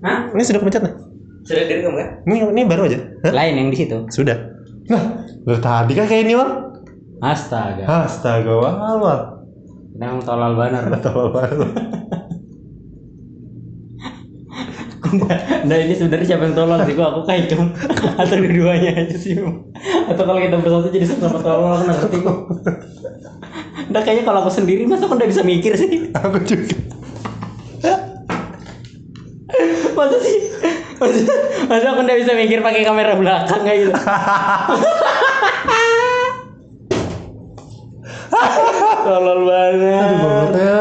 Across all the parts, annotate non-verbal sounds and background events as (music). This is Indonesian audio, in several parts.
Hah? Ini sudah kepencet nih. Sudah direkam kan? Ini ini baru aja. Hah? Lain yang di situ. Sudah. Nah, dari tadi kan kayak ini, Wal. Astaga. Astaga, Wal, Wal. Memang tolol banget. Tolol banget. (laughs) nah ini sebenarnya siapa yang tolol sih? Gua aku kayak Ikam (laughs) atau dua-duanya aja sih. Atau kalau kita bersatu jadi sama tolol aku nggak ngerti kok. Nah kayaknya kalau aku sendiri masa aku nggak bisa mikir sih? Aku juga. Masa sih? Masa, masa aku nggak bisa mikir pakai kamera belakang kayak gitu? tolol banget. Aduh, bangetnya.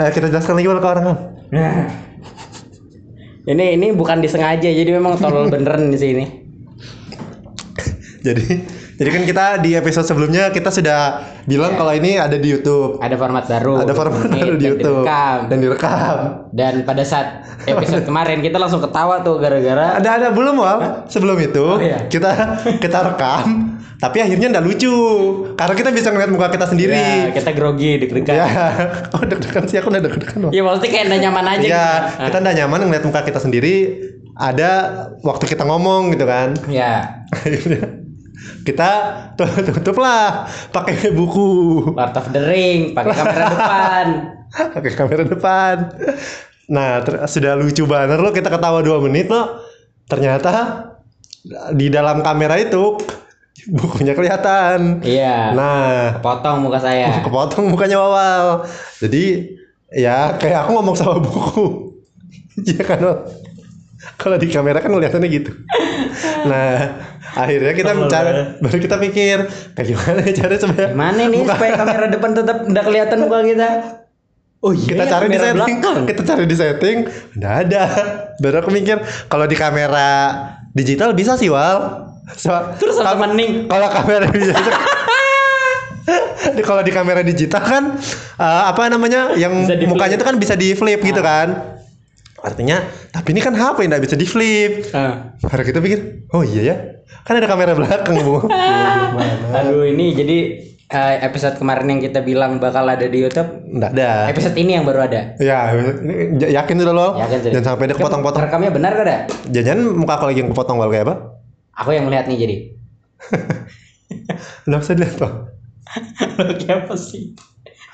Ayo kita jelaskan lagi ke orang. Nah. Ini ini bukan disengaja jadi memang tolol beneran di sini. Jadi jadi kan kita di episode sebelumnya kita sudah bilang kalau ini ada di YouTube. Ada format baru. Ada format Ini baru di dan YouTube direkam. dan direkam. Dan pada saat episode kemarin kita langsung ketawa tuh gara-gara Ada ada belum Wal? Sebelum itu Oh, iya. kita kita rekam, tapi akhirnya nggak lucu karena kita bisa ngeliat muka kita ya, sendiri. kita grogi deg-degan. Ya, (laughs) oh deg-degan sih aku udah deg-degan. Wal. Ya maksudnya kayak nggak nyaman aja. Iya, gitu. kita nggak nyaman ngeliat muka kita sendiri. Ada waktu kita ngomong gitu kan. Ya, (laughs) Akhirnya kita tutup lah pakai buku, Lord of the Ring, pakai kamera depan. (laughs) pakai kamera depan. Nah, ter- sudah lucu banget loh kita ketawa dua menit loh. Ternyata di dalam kamera itu bukunya kelihatan. Iya. Nah, Potong muka saya. (laughs) kepotong mukanya Wawal. Jadi ya kayak aku ngomong sama buku. (laughs) Iya kan Wal? Kalau di kamera kan kelihatannya gitu. Nah, akhirnya kita mencari, banget. baru kita pikir kayak gimana cara supaya Gimana nih supaya kamera depan tetap nggak kelihatan muka kita? Oh iya, kita cari di setting, belakang. kita cari di setting, nggak ada. Baru aku mikir kalau di kamera digital bisa sih Wal. So, Terus kalau- mending? kalau kamera bisa (laughs) Di- kalau di kamera digital kan eh, apa namanya yang mukanya itu kan bisa di flip gitu kan artinya tapi ini kan HP nggak bisa di flip Ah. baru kita pikir oh iya ya kan ada kamera belakang bu (laughs) Aduh ini jadi eh, episode kemarin yang kita bilang bakal ada di YouTube, nggak ada episode ini yang baru ada. ya ini j- yakin sudah lo Ya kan jadi. jangan sampai dia kepotong-potong Rekamnya benar gak ada? jangan muka aku lagi yang kepotong wal kayak apa Aku yang melihat nih jadi. nggak usah dilihat loh Kayak apa sih?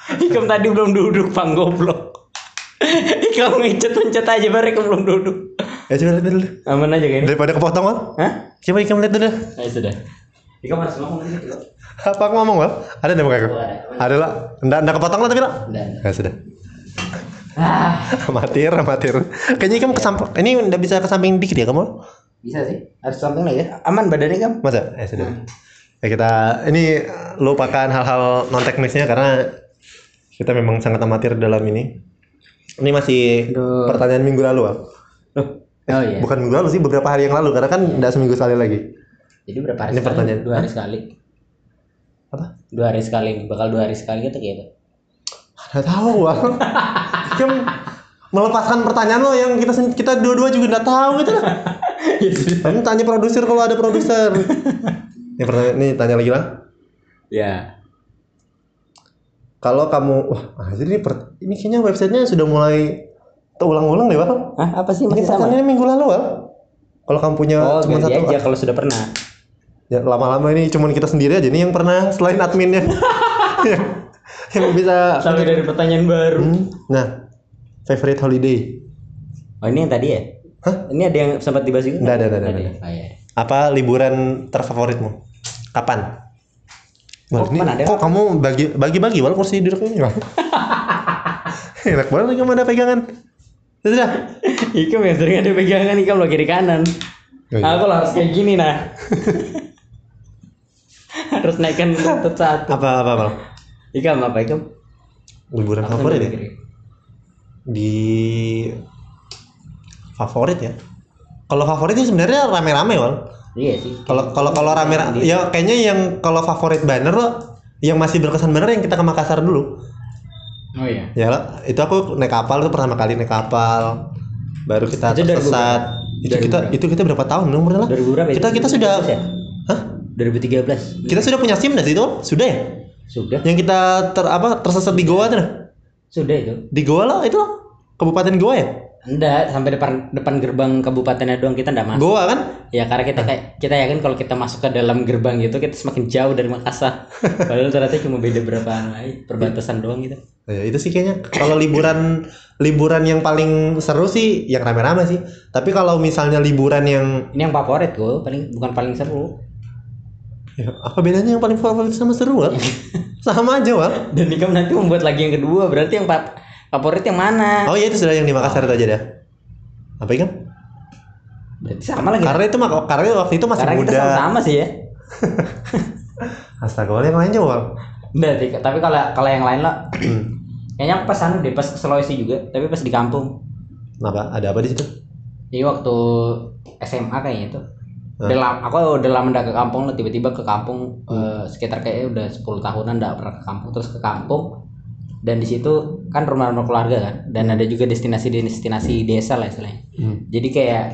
Ikam tadi belum duduk, pang goblok. Ikam ngencet-ngencet aja baru Ikam belum duduk. ya coba lihat dulu Aman aja kayaknya. daripada kepotong wal Hah? coba ikan lihat dulu Ayo sudah. Ikam harus ngomong situ. apa aku ngomong wal ada nggak muka aku ada. lah nggak nggak kepotong lah tapi lah Dan ya sudah ah, (laughs) amatir amatir kayaknya kamu ke samping ini udah bisa ke samping dikit ya kamu bisa sih. Harus samping lagi ya. Aman badannya Kam? masa ya sudah ya kita ini lupakan hal-hal non teknisnya karena kita memang sangat amatir dalam ini ini masih Aduh. pertanyaan minggu lalu. Loh. Oh iya. bukan minggu lalu sih beberapa hari yang lalu karena kan tidak seminggu sekali lagi Jadi berapa hari Ini sekali? pertanyaan. Dua hari sekali. apa Dua hari sekali. Bakal dua hari sekali gitu gitu. nggak tahu Wal. Kamu melepaskan pertanyaan lo yang kita kita dua-dua juga nggak tahu gitu lah ya kamu tanya produser kalau ada produser (laughs) ini pertanyaan ini tanya lagi lah Ya. Kalau kamu wah ini per- ini kayaknya websitenya sudah mulai terulang-ulang deh Wal Hah, apa sih ini masih sama? pertanyaannya minggu lalu Wal kalau kamu punya Oh, cuma satu aja kalau sudah pernah. ya lama-lama ini cuma kita sendiri aja nih yang pernah selain adminnya (laughs) yang, yang bisa Sampai dari pertanyaan baru. Hmm, nah favorite holiday Oh, ini yang tadi ya? Hah? Ini ada yang sempat dibahas juga? Nggak ada, nggak ada, Nggak nggak ya? Oh, iya. apa liburan terfavoritmu kapan Wal, Oh, ini ada? kok kamu bagi bagi bagi wal kursi duduk ini Wal? (laughs) enak banget lagi mana pegangan sudah Ikam yang sering ada pegangan Ikam lo kiri kanan. Oh, iya. Aku lah harus kayak gini nah. (laughs) harus naikkan lutut satu. apa apa apa Ikam apa Ikam? liburan Apa favorit ya kiri? di favorit ya kalau favorit sih sebenarnya rame-rame wal Iya sih. kalau kalau kalau rame ya kayaknya yang kalau favorit banner lo yang masih berkesan banner yang kita ke Makassar dulu Oh iya. ya lah itu aku naik kapal itu pertama kali naik kapal baru kita Itu dari tersesat itu Dari kita itu kita berapa tahun dong pernah 2000 berapa? kita itu? kita sudah 2013 ya? hah 2013. kita sudah punya sim dah itu sudah ya Sudah. yang kita ter apa tersesat di Goa tuh? Sudah itu. di Goa lah itu Kabupaten Goa ya Enggak, sampai depan depan gerbang kabupatennya doang kita enggak masuk. Goa kan? Ya karena kita kayak kita yakin kalau kita masuk ke dalam gerbang gitu kita semakin jauh dari Makassar. (laughs) Padahal ternyata cuma beda berapa ay, perbatasan doang gitu. Ya, itu sih kayaknya kalau liburan liburan yang paling seru sih yang rame-rame sih. Tapi kalau misalnya liburan yang Ini yang favorit gue, paling bukan paling seru. ya, apa bedanya yang paling favorit sama seru Wal? (laughs) sama aja Wal. Dan Nikam nanti membuat lagi yang kedua, berarti yang fa- favorit yang mana? Oh iya itu sudah yang di Makassar itu aja dah. Apa kan? Berarti sama lagi. Karena itu mak- karena waktu itu masih Karena kita muda. sama-sama sih ya. (laughs) Astaga, yang lain coba sih, tapi kalau kalau yang lain lo (clears throat) kayaknya pas anu deh pas ke Sulawesi juga, tapi pas di kampung. Kenapa? Ada apa di situ? Jadi waktu SMA kayaknya itu. Udah lama, aku udah lama ke kampung lah, tiba-tiba ke kampung eh, sekitar kayaknya udah 10 tahunan nggak pernah ke kampung, terus ke kampung dan di situ kan rumah-rumah keluarga kan dan ada juga destinasi-destinasi desa lah istilahnya. Hmm. Jadi kayak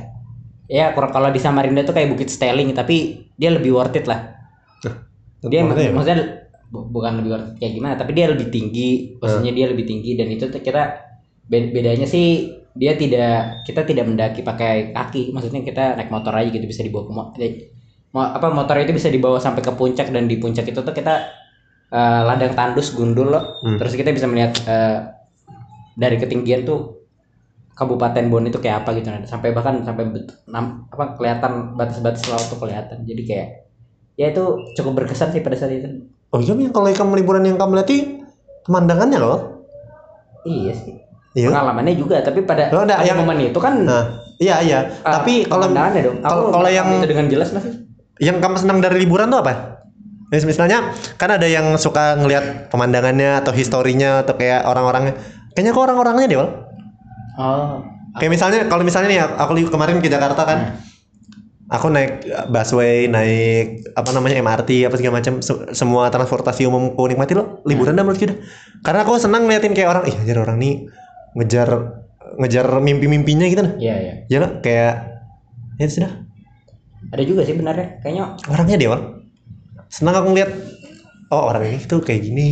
ya kalau kalau di Samarinda tuh kayak Bukit Steling tapi dia lebih worth it lah. Dia Maksudnya ya? maksudnya bu- bukan lebih worth it kayak gimana, tapi dia lebih tinggi, maksudnya dia lebih tinggi dan itu tuh kita be- bedanya sih dia tidak kita tidak mendaki pakai kaki, maksudnya kita naik motor aja gitu bisa dibawa ke mo- eh, mo- apa motor itu bisa dibawa sampai ke puncak dan di puncak itu tuh kita eh, ladang tandus gundul loh, Hmm. terus kita bisa melihat eh, dari ketinggian tuh Kabupaten Bon itu kayak apa gitu nah. sampai bahkan sampai bet- nam- apa kelihatan batas-batas laut tuh kelihatan jadi kayak ya itu cukup berkesan sih pada saat itu Oh iya yang kalau kamu liburan yang kamu lihat pemandangannya loh. iya sih Iya. pengalamannya juga tapi pada, Oh, enggak, pada yang- momen itu kan Nah, iya iya. eh, Tapi kalau pemandangannya dong Aku kalau kalau yang itu dengan jelas masih yang kamu senang dari liburan tuh apa? Mis- Misalnya kan ada yang suka ngelihat pemandangannya atau historinya atau kayak orang-orangnya. Kayaknya kok orang-orangnya deh, Wal. oh Kayak misalnya kalau misalnya nih aku kemarin ke Jakarta kan. Aku naik busway, naik apa namanya MRT apa segala macam se- semua transportasi umum aku nikmati loh. Liburan dah menurut kita. Karena aku senang ngeliatin kayak orang, ih anjir orang nih ngejar ngejar mimpi-mimpinya gitu nah. iya iya Ya nggak? kayak ya sudah ada juga sih benarnya kayaknya orangnya deh Wal. Senang aku ngeliat oh orang ini tuh kayak gini.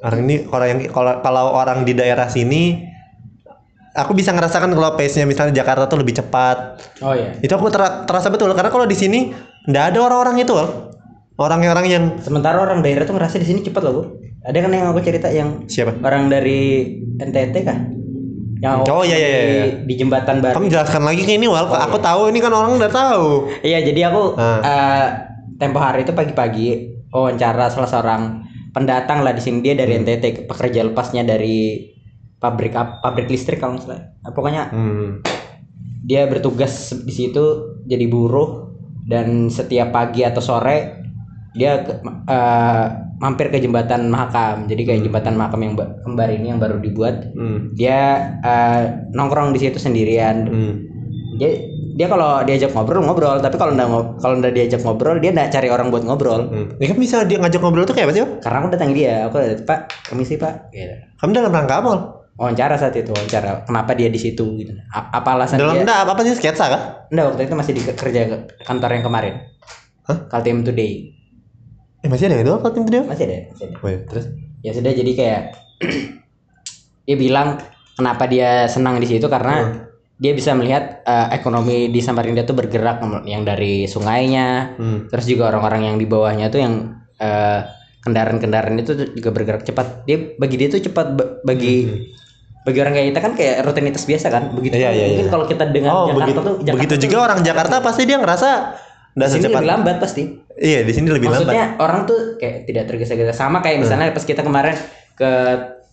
Orang ini orang yang kalau kalau orang di daerah sini aku bisa ngerasakan kalau pace nya misalnya Jakarta tuh lebih cepat. Oh iya. Itu aku ter- terasa betul. Karena kalau di sini ndak ada orang-orang itu Wal. orang-orang yang sementara orang daerah tuh ngerasa di sini cepat loh bu. Ada kan yang aku cerita yang siapa? orang dari NTT kah? Yang Oh, iya, iya, di, iya. di jembatan baru. Kamu jelaskan lagi ke ini Wal. Oh, aku tahu ini kan orang udah tahu. Iya, jadi aku Ah. eh, tempo hari itu pagi-pagi wawancara salah seorang pendatang lah di sini dia dari Hmm. NTT pekerja lepasnya dari pabrik pabrik listrik kalau salah. Nah, pokoknya hmm. dia bertugas di situ jadi buruh dan setiap pagi atau sore dia eh, mampir ke jembatan Mahakam. Jadi kayak jembatan Mahakam yang ba- kembar ini yang baru dibuat. Hmm. Dia eh, nongkrong di situ sendirian Hmm. dia dia kalau diajak ngobrol ngobrol tapi kalau nggak kalau nggak diajak ngobrol dia nggak cari orang buat ngobrol Hmm. Ya kan bisa dia ngajak ngobrol tuh kayak apa sih Wal? karena aku datang dia aku pak permisi pak gitu. kamu dalam rangka apa wawancara saat itu wawancara kenapa dia di situ gitu A- apa alasan dalam dia enggak apa, apa sih sketsa kah enggak waktu itu masih di ke- kerja ke kantor yang kemarin Hah? Kaltim Today Eh masih ada itu apa tim dia? masih ada, masih ada Oh iya, terus? ya sudah jadi kayak (clears throat) dia bilang kenapa dia senang di situ karena Hmm. Dia bisa melihat eh, ekonomi di Samarinda tuh bergerak yang dari sungainya Hmm. terus juga orang-orang yang di bawahnya tuh yang eh, kendaraan-kendaraan itu juga bergerak cepat dia bagi dia tuh cepat Ba- bagi bagi orang kayak kita kan kayak rutinitas biasa kan begitu Hmm. Iya, mungkin iya. kalau kita dengan Oh Jakarta begitu. tuh Jakarta begitu tuh- juga orang Jakarta pasti dia ngerasa nggak di sini lebih lambat pasti Iya di sini lebih lambat. Hmm. maksudnya orang tuh kayak tidak tergesa-gesa sama kayak misalnya pas kita kemarin ke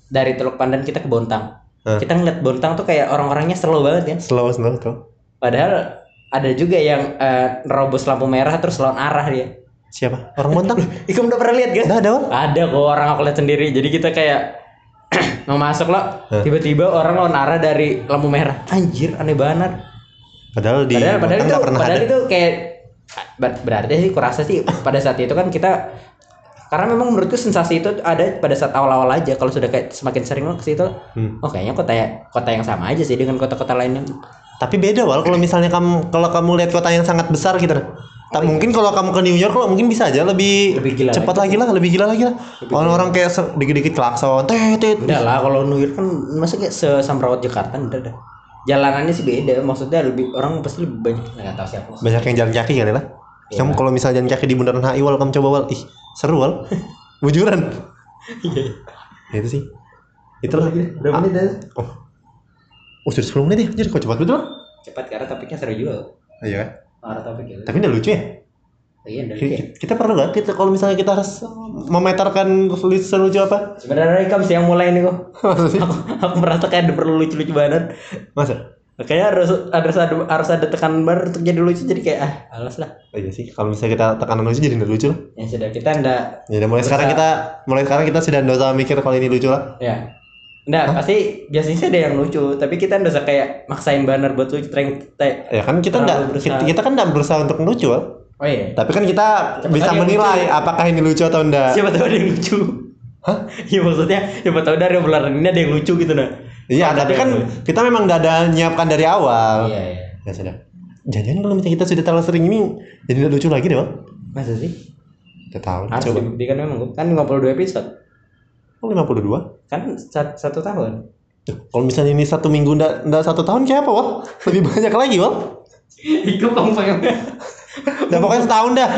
dari Teluk Pandan kita ke Bontang Kita ngeliat Bontang tuh kayak orang-orangnya slow banget kan Slow slow slow. padahal ada juga yang eh, nerobos lampu merah terus lawan arah dia Siapa? Orang Montang? (laughs) Ikum udah pernah lihat guys Nggak ada Wal. Ada kok orang aku lihat sendiri. Jadi kita kayak (clears throat) mau masuk loh, tiba-tiba orang lawan arah dari lampu merah. Anjir, aneh banget. Padahal di Padahal, padahal itu, padahal ada. itu kayak ber- berarti sih kurasa sih pada saat itu kan kita karena memang menurutku sensasi itu ada pada saat awal-awal aja kalau sudah kayak semakin sering lo ke situ Hmm. oh kayaknya kota ya kota yang sama aja sih dengan kota-kota lainnya Tapi beda Wal kalau misalnya kamu kalau kamu lihat kota yang sangat besar gitu. Tak mungkin kalau kamu ke New York lo mungkin bisa aja lebih, Lebih gila cepat lagi lah, lebih gila lagi lah. Orang-orang kayak dikit-dikit klakson, tet tet. Enggak lah kalau New York kan masa kayak sesamrawat Jakarta enggak dah. Jalanannya sih beda, maksudnya lebih orang pasti lebih banyak nggak tahu siapa. Banyak yang jalan kaki kali lah. Iya. Kamu kalau misalnya jalan kaki di bundaran HI wal kamu coba wal, ih seru wal. (laughs) Bujuran. Ya, itu sih. Itulah. Berapa menit dah? Oh. Oh, sudah 10 menit ya. Jadi kok cepat betul. Cepat karena topiknya seru juga. Iya kan? Arah topik ya. Tapi udah lucu ya. Iya, dari Kita, kita perlu gak kita kalau misalnya kita harus memetarkan lucu lucu apa? Sebenarnya Ikam sih yang mulai nih kok. (laughs) Maksudnya? aku, aku merasa kayak ada perlu lucu-lucu banget. Masa? Kayaknya harus harus ada harus ada tekanan baru untuk jadi lucu jadi kayak ah alas lah. Oh, iya sih. Kalau misalnya kita tekanan lucu jadi nggak lucu lah. Ya sudah kita ndak Ya udah mulai sekarang kita mulai sekarang kita sudah nggak usah mikir kalau ini lucu lah. ya Nggak, pasti biasanya sih ada yang lucu, tapi kita nggak usah kayak maksain banner buat lucu, try- Ya kan kita nggak kita, kita kan nggak berusaha untuk lucu. Oh iya. Tapi kan kita bisa dia menilai apakah ini lucu atau enggak. Siapa tahu ada yang lucu. Hah? Iya (laughs) maksudnya siapa tahu dari obrolan ini ada yang lucu gitu nah. Iya, tapi kan kita memang nggak ada nyiapkan dari awal. Iya iya. Ya sudah. Jangan kalau misalnya kita sudah terlalu sering ini jadi nggak lucu lagi deh, Wal. Masa sih? Kita tahu. Harus Coba. dibuktikan memang kan 52 episode. Oh, 52. Kan sat- satu tahun. Kalau misalnya ini satu minggu ndak ndak satu tahun kayak apa, Wal? Lebih banyak lagi, Wal. Itu kamu pengen Nah, pokoknya setahun dah.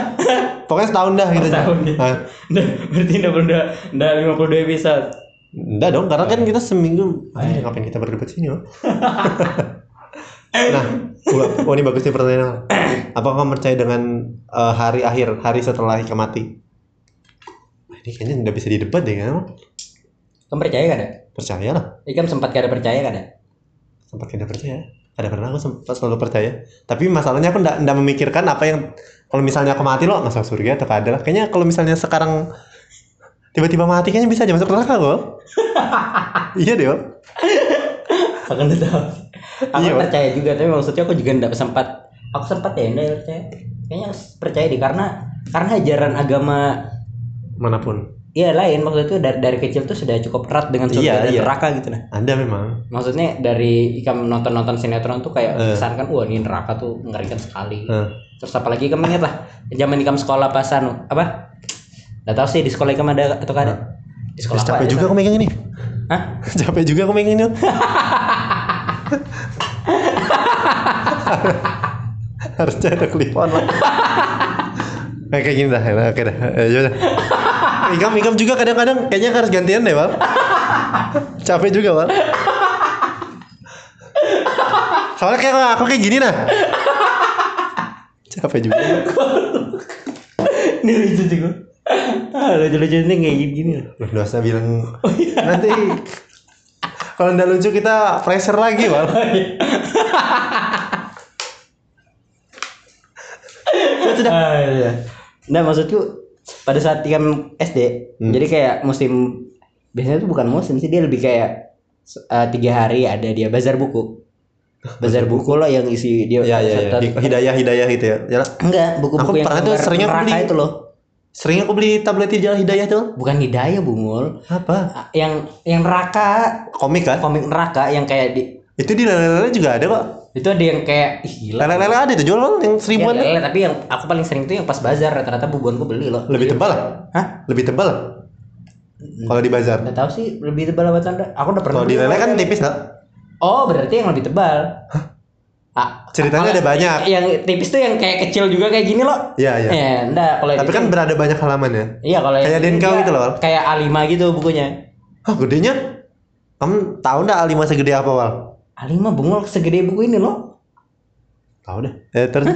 Pokoknya setahun dah gitu. Setahun. Nah, Nah, berarti udah udah 52 episode. Enggak dong, karena kan kita seminggu. Ah, ngapain kita berdebat sini, Wal? (laughs) nah, gua, oh ini bagus nih pertanyaan. Apakah kamu percaya dengan eh, hari akhir, hari setelah Ika mati? Nah, Ini kayaknya nggak bisa didebat deh kan? Kamu percaya gak ada? Percaya lah. Ikam sempat gak ada percaya gak ada? Sempat tidak percaya. Ada pernah aku sempat selalu percaya. Tapi masalahnya aku nggak memikirkan apa yang kalau misalnya aku mati loh masuk surga atau ada lah. Kayaknya kalau misalnya sekarang tiba-tiba mati kayaknya bisa aja masuk neraka kok. (laughs) iya deh. Wal. Aku nggak tahu. Aku Iya, Pak. percaya juga, tapi maksudnya aku juga nggak sempat. Aku sempat ya nggak percaya. Kayaknya percaya deh karena karena ajaran agama Mana pun. ya lain maksudnya tuh dari, dari kecil tuh sudah cukup erat dengan surga Iya, dan iya. neraka gitu nah. Anda memang. Maksudnya dari ikam nonton-nonton sinetron tuh kayak Eh. kesan kan wah ini neraka tuh mengerikan sekali. Eh, Terus apalagi kamu ingat lah zaman ikam sekolah pasan apa? Gak tahu sih di sekolah ikam ada atau ada? Di sekolah terus apa capek juga aku megang ini. Hah? (laughs) capek juga aku megang ini. (laughs) (laughs) Harusnya ada clip on lah. Nah, kayak gini dah, Nah, oke dah. Yaudah. Ikam, ikam juga kadang-kadang kayaknya harus gantian deh, Wal. Capek juga, Wal. Soalnya kayak aku kayak gini nah. Capek juga. ini lucu juga. Ah, lucu-lucu ini kayak gini. Loh, dosa bilang nanti kalau nggak lucu kita pressure lagi, Wal. (laughs) Ah, iya. Nah maksudku pada saat ikam SD, Hmm. jadi kayak musim biasanya tuh bukan musim sih dia lebih kayak eh, tiga hari ada dia bazar buku. Bazar buku loh yang isi dia Ya, ya, ya. Hi- Hidayah, hidayah gitu ya. Ya lah. enggak buku-buku yang pernah tuh gambar sering aku neraka beli. itu loh. Sering aku beli tablet hidayah, hidayah tuh. Bukan hidayah bungul, Apa? Yang yang neraka Komik kan? komik neraka yang kayak di Itu di lele-lele juga ada kok. itu ada yang kayak ih gila. Lele-lele ada itu jual loh yang seribuan. lele, tapi yang aku paling sering tuh yang pas bazar rata-rata bubuanku beli loh. Lebih tebal lah. Hah? Lebih tebal. Kalau di bazar. Nggak tahu sih lebih tebal apa tanda. Aku udah pernah Kalau di lele kan tipis lah. Oh, berarti yang lebih tebal. Ah, Ceritanya ada banyak. Yang tipis tuh yang kayak kecil juga kayak gini loh. Iya, iya. Eh, enggak kalau Tapi itu- kan berada banyak halaman ya. Iya, kalau yang kayak Denkau dia gitu loh. Kayak A5 gitu bukunya. Hah, gedenya? Kamu tahu nggak A5 segede apa, Wal? A5 bungul segede buku ini loh. Tahu deh. Eh, terus. (laughs)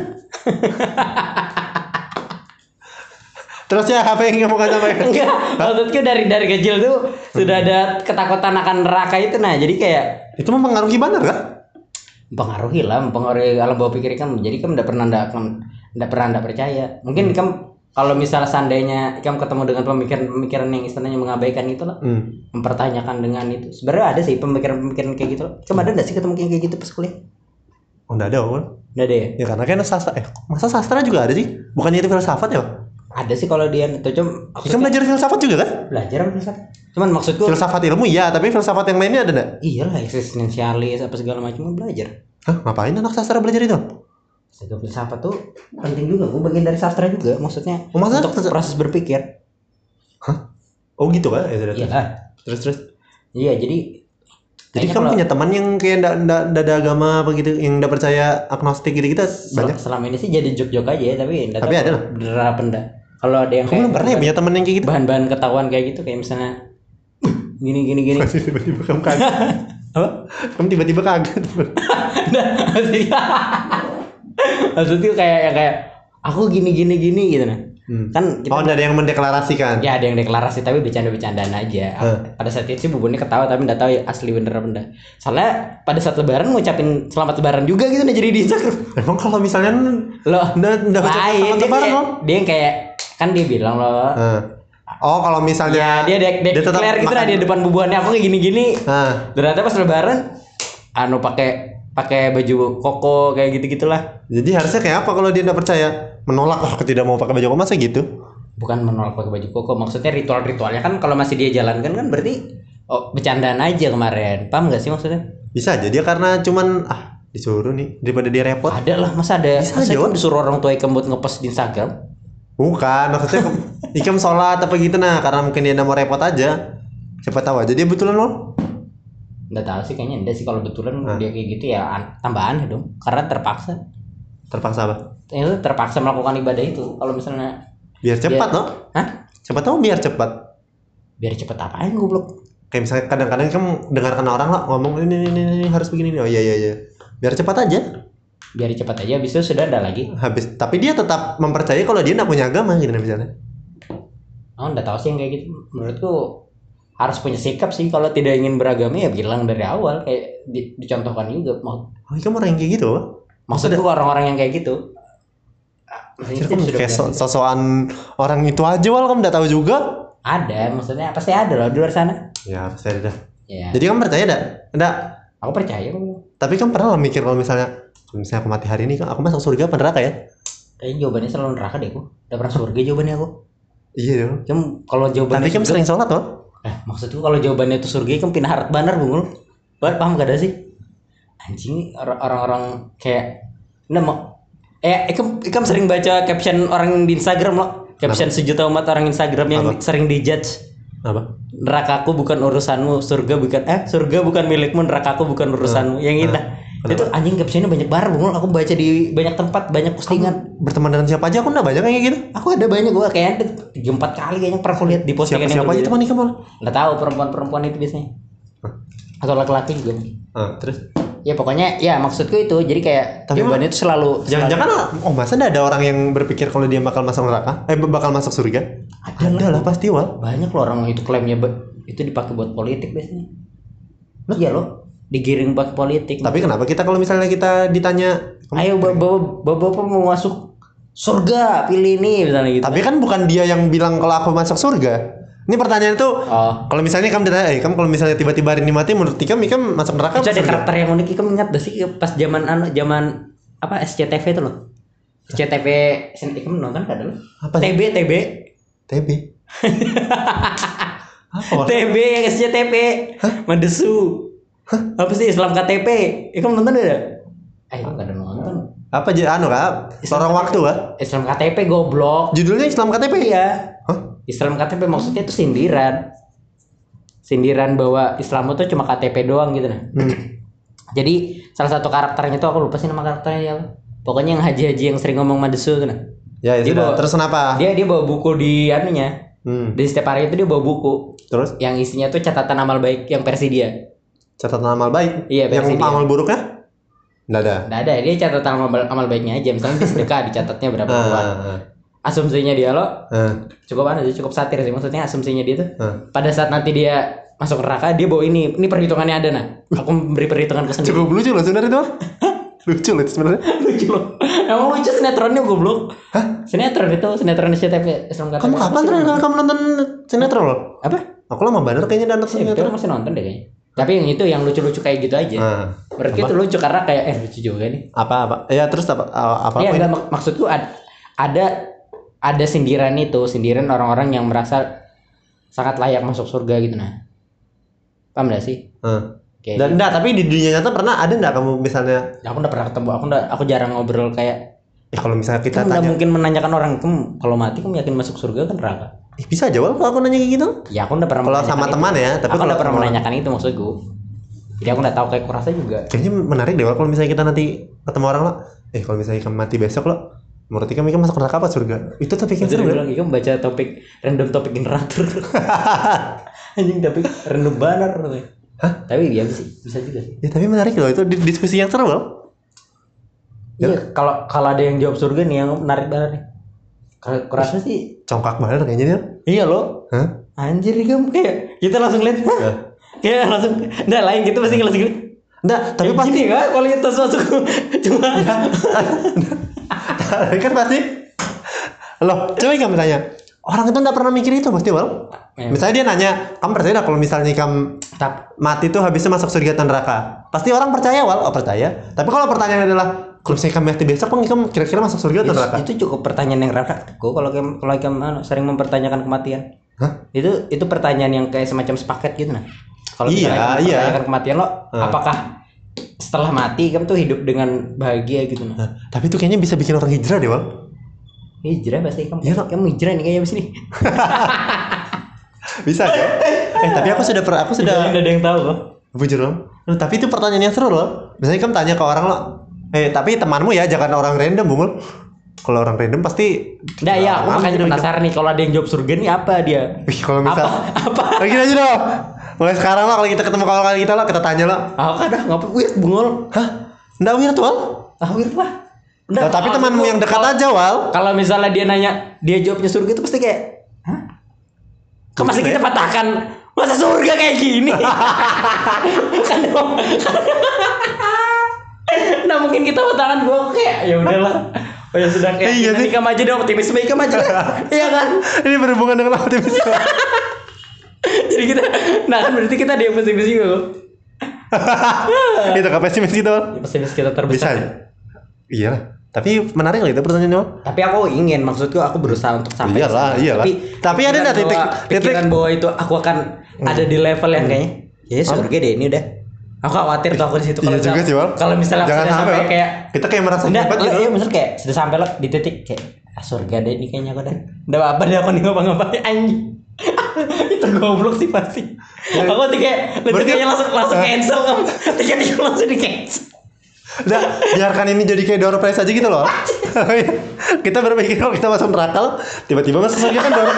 terus ya apa yang kamu kata sampaikan? Enggak, maksudku dari dari kecil tuh sudah ada ketakutan akan neraka itu nah. Jadi kayak Itu mempengaruhi banget kan? Mempengaruhi lah, mempengaruhi alam bawah pikir kamu. Jadi kamu tidak pernah tidak tidak pernah tidak percaya. Mungkin kamu kalau misal seandainya kamu ketemu dengan pemikiran-pemikiran yang istilahnya mengabaikan itu lah, Hmm. mempertanyakan dengan itu. Sebenarnya ada sih pemikiran-pemikiran kayak gitu. Cuma ada nggak sih ketemu kayak gitu pas kuliah? Oh, ada, Wal. Nggak ada ya? Ya karena kan sastra eh masa sastra juga ada sih? Bukannya itu filsafat ya? Ada sih kalau dia itu cuma Ya, kan belajar filsafat juga kan? belajar filsafat? Cuman maksudku Filsafat ilmu iya, tapi filsafat yang lainnya ada enggak? iyalah eksistensialis apa segala macam belajar. Hah, ngapain anak sastra belajar itu? Strategi filsafat tuh penting juga, gue bagian dari sastra juga, maksudnya Oh, masa- untuk proses berpikir. Oh gitu kan? Ya, sudah, Iya, terus. terus terus. iya jadi Jadi kamu kalau- punya teman yang kayak ndak ndak ndak ada agama apa gitu, yang ndak percaya agnostik gitu kita Sel- banyak. selama ini sih jadi jok-jok aja ya, tapi Tapi ada lah. bener apa enggak. Kalau ada yang Kamu belum pernah ya punya teman yang kayak gitu? bahan-bahan ketahuan kayak gitu kayak misalnya (clears throat) gini gini gini. tiba-tiba kamu kaget. (laughs) Apa? kamu tiba-tiba kaget. (laughs) Nah, maksudnya (laughs) maksudnya kayak yang kayak aku gini gini gini gitu nah. Hmm. Kan kita Oh, ada yang mendeklarasikan. ya ada yang deklarasi tapi bercanda-bercandaan aja. Hah. Pada saat itu sih bubunnya ketawa tapi nggak tahu ya asli bener apa enggak. Soalnya pada saat lebaran ngucapin selamat lebaran juga gitu nah jadi di Instagram. Emang kalau misalnya Loh, ndak ndak ucap lain selamat dia, lebaran loh. dia yang kayak kan dia bilang loh Nah. Oh, kalau misalnya Ya, dia dek dek dia tetap declare gitu lah di depan bubuannya aku kayak gini-gini. Nah, Ternyata pas lebaran anu pakai pakai baju koko kayak gitu-gitulah. jadi harusnya kayak apa kalau dia ndak percaya? Menolak oh, aku tidak mau pakai baju kok masa gitu? Bukan menolak pakai baju koko, maksudnya ritual-ritualnya kan kalau masih dia jalankan kan berarti oh bercandaan aja kemarin. Paham gak sih maksudnya? Bisa aja dia karena cuman ah disuruh nih daripada dia repot. Ada lah, masa ada Bisa masa aja, disuruh orang tua ikam buat ngepost di Instagram? Bukan, maksudnya ke- (laughs) ikam sholat apa gitu nah karena mungkin dia mau repot aja. Siapa tahu aja dia betulan loh. Nggak tahu sih kayaknya enggak sih kalau betulan Hah? dia kayak gitu ya an- tambahan ya dong. Karena terpaksa. Terpaksa apa? Itu terpaksa melakukan ibadah itu. Kalau misalnya Biar cepat loh. Hah? Siapa tahu biar cepat. biar cepet apaan goblok. Kayak misalnya kadang-kadang kamu dengarkan orang lah ngomong ini ini, ini, ini harus begini nih. Oh iya iya iya. Biar cepat aja. Biar cepet aja habis itu sudah ada lagi. Habis tapi dia tetap mempercayai kalau dia nggak punya agama gitu misalnya. Oh, enggak tahu sih yang kayak gitu. Menurutku harus punya sikap sih kalau tidak ingin beragama ya bilang dari awal kayak di- dicontohkan juga. Mau Oh, kamu orang yang kayak gitu. Maksudku orang-orang yang kayak gitu. Kamu sudah kayak so- sosokan orang itu aja wal kamu udah tahu juga. ada, maksudnya pasti ada loh di luar sana. Ya, saya dah. Ya, Jadi kamu percaya dah? Enggak. aku percaya kok. Tapi kan pernah lah mikir kalau misalnya misalnya aku mati hari ini aku masuk surga apa neraka ya? Kayaknya jawabannya selalu neraka deh aku. Udah pernah surga jawabannya aku. Iya dong. Cuma kalau jawabannya Tapi kamu sering sholat loh. Eh, maksudku kalau jawabannya itu surga kan pindah harap banar bungul. Buat paham gak ada sih? Anjing or- orang-orang kayak nah mau eh ikam ikam sering baca caption orang di Instagram loh. Caption sejuta umat orang Instagram yang Apa? sering dijudge. Apa? Nerakaku bukan urusanmu, surga bukan eh surga bukan milikmu, nerakaku bukan urusanmu. Yang itu. Itu anjing captionnya banyak banget bungul. Aku baca di banyak tempat, banyak postingan. Berteman dengan siapa aja aku enggak banyak kayak gitu. Aku ada banyak gua kayak ada tiga empat kali kayaknya pernah aku lihat di postingan Siapa siapa aja teman kamu? Nggak tahu perempuan-perempuan itu biasanya. Atau laki-laki juga. Ah, terus Ya pokoknya ya maksudku itu jadi kayak Tapi jawabannya itu selalu jangan-jangan oh masa ada orang yang berpikir kalau dia bakal masuk neraka? Eh bakal masuk surga? Ada Ada lah pasti wal. banyak loh orang itu klaimnya itu dipakai buat politik biasanya. Iya loh, digiring buat politik. Tapi kenapa kita kalau misalnya kita ditanya ayo bapak bapak mau masuk surga pilih ini misalnya gitu. Tapi kan bukan dia yang bilang kalau aku masuk surga. Ini pertanyaan itu Oh, kalau misalnya kamu ditanya, eh kamu kalau misalnya tiba-tiba hari ini mati menurut Ikam Ikam masuk neraka itu ada karakter yang unik itu ingat gak sih pas zaman anu zaman apa SCTV itu loh. SCTV kamu nonton kan ada loh. Apa? TB TB TB. (laughs) apa? TB yang SCTV Mandesu apa sih Islam KTP ya kamu nonton ada eh aku gak ada nonton Apa aja anu kak? Lorong waktu kak? Islam KTP goblok Judulnya Islam KTP. iya Hah? Islam KTP maksudnya itu sindiran sindiran bahwa Islam itu cuma KTP doang gitu nah Hmm. (clears throat) jadi salah satu karakternya tuh aku lupa sih nama karakternya ya pokoknya yang haji-haji yang sering ngomong Mandesu tuh nah Ya, ya Dia sudah. bawa- Terus kenapa? dia dia bawa buku di anunya Hmm. di setiap hari itu dia bawa buku Terus yang isinya tuh catatan amal baik yang versi dia catatan amal baik. Iya, Yang dia. amal buruknya? Nggak ada. Nggak ada, dia catatan amal, amal baiknya aja. Misalnya dia sedekah, (laughs) dicatatnya berapa Ah, bulan. ah, Asumsinya dia lo ah, cukup anu sih, cukup satir sih. Maksudnya asumsinya dia tuh ah. pada saat nanti dia masuk neraka, dia bawa ini. Ini perhitungannya ada nah. Aku beri perhitungan ke sendiri. Cukup lucu loh sebenarnya itu. (laughs) lucu loh itu sebenarnya. (laughs) lucu loh. Emang lucu sinetronnya goblok. Hah? Sinetron itu, sinetron SCTV Islam Kata. Kamu kapan terakhir kamu nonton sinetron loh? Apa? Aku lama banget kayaknya udah nonton Ya, betul sinetron. masih nonton deh kayaknya. Tapi yang itu yang lucu-lucu kayak gitu aja. Ah, Menurutku itu lucu karena kayak eh lucu juga nih. apa apa? Ya terus apa apa? Apa enggak mak- maksudku ada ada ada sindiran itu, sindiran orang-orang yang merasa sangat layak masuk surga gitu nah. Paham gak sih? Ah. kayak Dan enggak, tapi di dunia nyata pernah ada enggak kamu misalnya aku udah pernah ketemu aku udah aku jarang ngobrol kayak ya kalau misalnya kita tanya mungkin menanyakan orang kamu kalau mati kamu yakin masuk surga kan neraka "Ih, bisa aja Wal kalau aku nanya kayak gitu. ya aku udah pernah Kalau sama itu. teman ya, tapi aku kalau udah pernah sama- menanyakan itu maksudku jadi aku nggak tahu kayak kurasa juga Kayaknya menarik deh kalau misalnya kita nanti ketemu orang lo, eh kalau misalnya kamu mati besok lo, menurut kamu kamu masuk neraka apa surga? Itu topik yang seru ya. bilang, "Ika baca topik random topik generator." (laughs) Anjing topik random banner. Hah? Tapi ya bisa, bisa juga sih. Ya tapi menarik loh itu di- diskusi yang seru loh. Iya, kalau kalau ada yang jawab surga nih yang menarik banget nih. Kalau kurasa sih Congkak banget kayaknya dia. Iya loh. Hah? Anjir nih kamu kayak kita langsung lihat. Ya. Kayak langsung enggak lain gitu pasti langsung lihat. Enggak, tapi Tapi pasti pasti kan kualitas masuk (laughs) cuma kan pasti loh coba kamu tanya orang itu nggak pernah mikir itu pasti Wal Ya. misalnya dia nanya kamu percaya nggak kalau misalnya kamu mati tuh habisnya masuk surga atau neraka pasti orang percaya Wal oh percaya tapi kalau pertanyaannya adalah kalau misalnya kamu mati besok kamu kamu kira-kira masuk surga atau neraka Itu cukup pertanyaan yang rada. Gue kalau kamu kalau kamu anu, sering mempertanyakan kematian. Hah? Itu itu pertanyaan yang kayak semacam sepaket gitu nah. Kalau Iya, iya. kematian lo, Ah. apakah setelah mati kamu tuh hidup dengan bahagia gitu nah. Nah, tapi itu kayaknya bisa bikin orang hijrah deh Wal Hijrah pasti kamu. Iya, Kak. kamu hijrah nih kayaknya abis ini. (laughs) bisa aja eh tapi aku sudah per- aku sudah Tidak ada yang tahu kok. Bujur loh. Loh, tapi itu pertanyaan yang seru loh. Misalnya kamu tanya ke orang lo, eh tapi temanmu ya jangan orang random bumul. Kalau orang random pasti. Nah ya, aku makanya penasaran nih kalau ada yang jawab surga nih apa dia? Wih, kalau misal, Apa? Apa? (laughs) Nah, gini aja dong. Mulai sekarang lo kalau kita ketemu kawan kita lo, kita tanya lo, Ah, kadang ngapa weird bungol? hah? Nggak virtual? Ah, weird lah. Nah, tapi maksudku, temanmu yang dekat kalau- aja, Wal. Kalau misalnya dia nanya, dia jawabnya surga itu pasti kayak, hah? Kok masih kita patahkan masa surga kayak gini? (laughs) kan (laughs) (laughs) Nah mungkin kita patahkan gue kayak ya udahlah. (laughs) Oh ya sudah kayak Iya nanti sih. kamu aja deh optimisme kamu aja. (laughs) Iya kan? Ini berhubungan dengan optimisme. Jadi kita, nah kan berarti kita dia pesimis juga kok. itu ke pesimis gitu, Wal. Ya, Pesimis kita Bisa. terbesar. Iya lah. Tapi menarik loh itu pertanyaannya. Tapi aku ingin, maksudku aku berusaha untuk sampai. ke Iyalah, sana. iyalah. Tapi, Tapi ada nggak titik- pikiran bahwa itu aku akan ada di level yang kayaknya, ya surga deh ini udah. Aku khawatir tuh aku di situ Iya kalau juga misal- sih, Wal. Kalau misalnya aku Jangan sudah sampai, kayak Kita kayak merasa Enggak, hebat gitu. iya bener kayak sudah sampai lo di titik kayak ah, surga deh ini kayaknya aku dah. Udah apa deh aku nih ngapa-ngapain (laughs) anjing. (laughs) itu goblok sih pasti. aku tuh kayak lu tuh Berarti- kayaknya langsung langsung Ah. cancel kamu. Tiga-tiga langsung di cancel. Udah, biarkan ini jadi kayak door prize aja gitu loh. (laughs) kita berpikir kalau kita masuk neraka tiba-tiba masuk surga kan door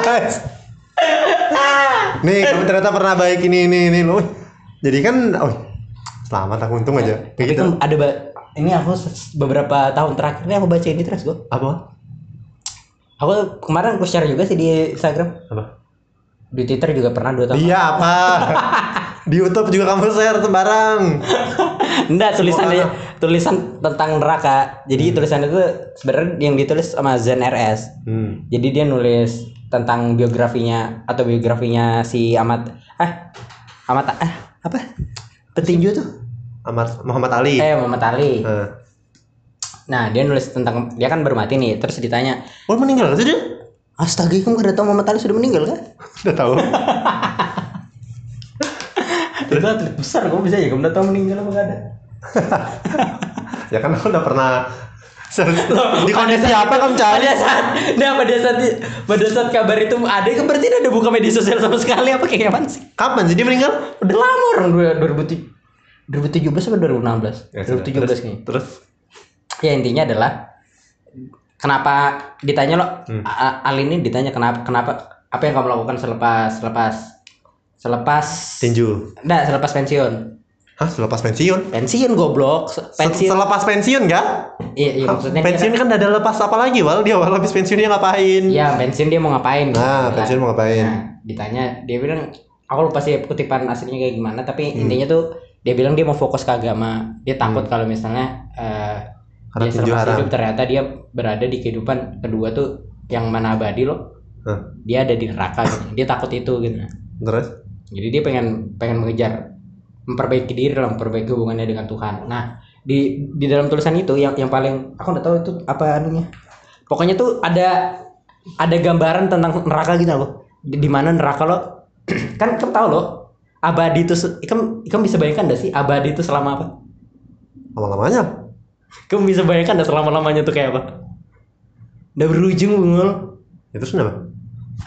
prize. Nih, kamu ternyata pernah baik ini ini ini loh. Jadi kan, oh, selamat aku untung aja. Kayak Tapi gitu. kan ada ini aku beberapa tahun terakhir ini aku baca ini terus gue. Apa? Aku kemarin aku share juga sih di Instagram. Apa? Di Twitter juga pernah dua tahun. Dia apa? (laughs) Di YouTube juga kamu share sembarang. (laughs) Enggak tulisannya tulisan tentang neraka. Jadi tulisan itu sebenarnya yang ditulis sama Zen RS. Hmm. Jadi dia nulis tentang biografinya atau biografinya si Ahmad ah Ahmad ah apa? Petinju tuh. Ahmad Muhammad Ali. Eh Muhammad Ali. Eh. Nah, dia nulis tentang dia kan baru mati nih. Terus ditanya, Oh, meninggal sih dia? "Astaga, kamu gak tahu Muhammad Ali sudah meninggal kan?" Udah (laughs) tahu. (laughs) Itu atlet besar, kok bisa ya kamu udah tahu meninggal apa gak ada? (laughs) ya kan aku udah pernah di kondisi apa kamu cari? Pada saat, nah pada saat pada saat kabar itu ada kan berarti ada buka media sosial sama sekali apa kayak apaan sih? Kapan sih dia meninggal? Udah lama orang dua- 2007 2017 apa 2016? Ya, sudah. 2017 Terus- kayaknya. Terus Ya intinya adalah kenapa ditanya lo Hmm. A- Ali ini ditanya kenapa kenapa apa yang kamu lakukan selepas selepas selepas tinju. enggak selepas pensiun. Hah, selepas pensiun? Pensiun goblok, pensiun. Selepas pensiun enggak? Iya, iya maksudnya pensiun kan ada lepas apa lagi, Wal? Dia Wal habis pensiun dia ngapain? Iya, pensiun dia mau ngapain? Nah, gitu. pensiun mau ngapain? Nah, ditanya, dia bilang, aku lupa sih kutipan aslinya kayak gimana, tapi Hmm. intinya tuh dia bilang dia mau fokus ke agama. Dia takut kalau misalnya eh Karena dia selepas haram. hidup ternyata dia berada di kehidupan kedua tuh yang mana abadi loh. Hah, Dia ada di neraka gitu. Dia takut itu gitu. terus? Jadi dia pengen pengen mengejar memperbaiki diri lah, memperbaiki hubungannya dengan Tuhan. Nah, di di dalam tulisan itu yang yang paling aku nggak tahu itu apa anunya. Pokoknya tuh ada ada gambaran tentang neraka gitu loh. Di, di mana neraka lo (clears throat) kan kamu tahu loh abadi itu ikam ikam bisa bayangkan gak sih abadi itu selama apa Lama-lamanya. Kamu bisa bayangkan dah selama-lamanya tuh kayak apa? Udah berujung bungul. Itu kenapa?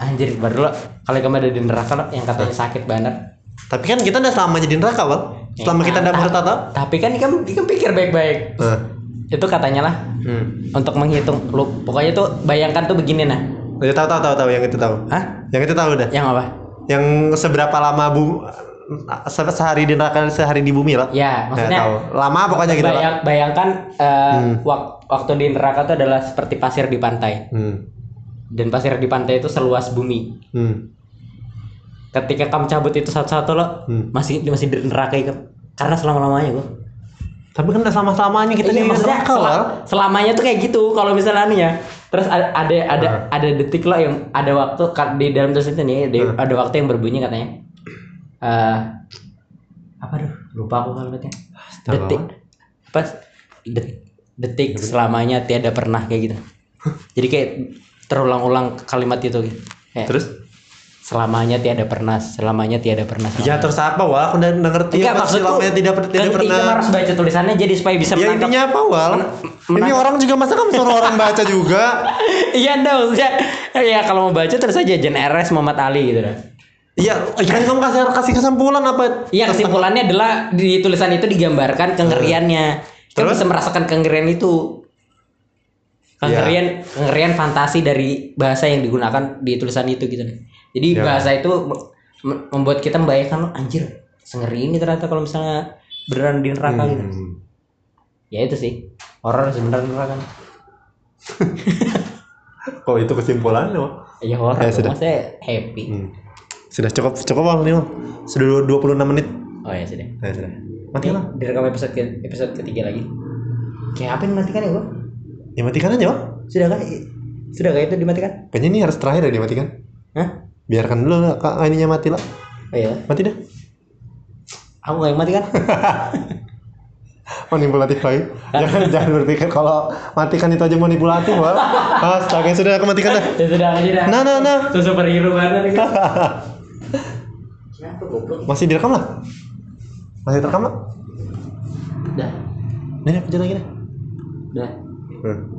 Anjir, baru lo kalau kamu ada di neraka lo yang katanya sakit banget. Tapi kan kita udah selama jadi neraka, Bang. Selama Ya, kita udah ta- bertata. Tapi kan ikam ikam pikir baik-baik. Nah. Itu katanya lah Hmm. untuk menghitung lu pokoknya tuh bayangkan tuh begini nah. Ya, tahu tahu tahu tahu yang itu tahu. Hah? Yang itu tahu udah. Yang apa? Yang seberapa lama bu se- sehari di neraka sehari di bumi lah. Ya, maksudnya tahu. Lama pokoknya gitu lah. bayang- bayangkan eh, Hmm. wak- waktu di neraka tuh adalah seperti pasir di pantai. Hmm. Dan pasir di pantai itu seluas bumi. Hmm. Ketika kamu cabut itu satu-satu lo Hmm. masih masih di neraka itu. Karena selama-lamanya gua. Tapi kan udah selama-lamanya kita Iya, di maksudnya neraka sel- lah. selamanya tuh kayak gitu kalau misalnya nih ya terus ada ada ada, ada detik lo yang ada waktu di dalam tulisan itu nih di- ada waktu yang berbunyi katanya eh apa tuh lupa aku kalimatnya Astaga. detik pas det- detik selamanya tiada pernah kayak gitu jadi kayak terulang-ulang kalimat itu gitu. kayak Terus? Selamanya tiada pernah selamanya tiada pernah Ya terus apa wah? Aku udah ngerti Enggak apa selamanya tidak tidak pernah. Harus baca tulisannya jadi supaya bisa Ya menangkap intinya apa wal? Ini orang juga masa kamu suruh orang baca juga? (laughs) Iya enggak maksudnya ya kalau mau baca terus aja Jen RS Muhammad Ali gitu dah. Iya, kan kamu kasih kasih kesimpulan apa? Iya kesimpulannya adalah di tulisan itu digambarkan kengeriannya. Kita Terus? bisa merasakan kengerian itu. Kengerian kengerian fantasi dari bahasa yang digunakan di tulisan itu gitu. Jadi Ya. bahasa itu me- me- membuat kita membayangkan "Oh, anjir sengeri ini ternyata kalau misalnya beneran di neraka gitu. Hmm. Ya itu sih. Horor sebenarnya neraka. (laughs) Kok itu kesimpulannya? Wal? Ya horor. Ya, sudah. Maksudnya happy. Hmm. Sudah cukup cukup bang nih bang. Sudah 26 menit. Oh ya sudah. Ya sudah. Mati lah. direkam episode ke episode ketiga lagi kayak apa yang dimatikan ya gua Ya matikan aja bang. sudah kan sudah kayak itu dimatikan Kayaknya ini harus terakhir ya dimatikan. Hah? Biarkan dulu lah, kak ininya mati lah. oh iya Mati dah. aku yang matikan (laughs) Manipulatif lagi. jangan jangan berpikir kalau matikan itu aja manipulatif wal. Astaga sudah aku matikan dah. ya sudah aja dah Nah nah nah. itu superhero banget kan goblok (laughs) Masih direkam lah. Masih terekam lah. dah Nih, nih, pencet lagi nih. dah Hmm.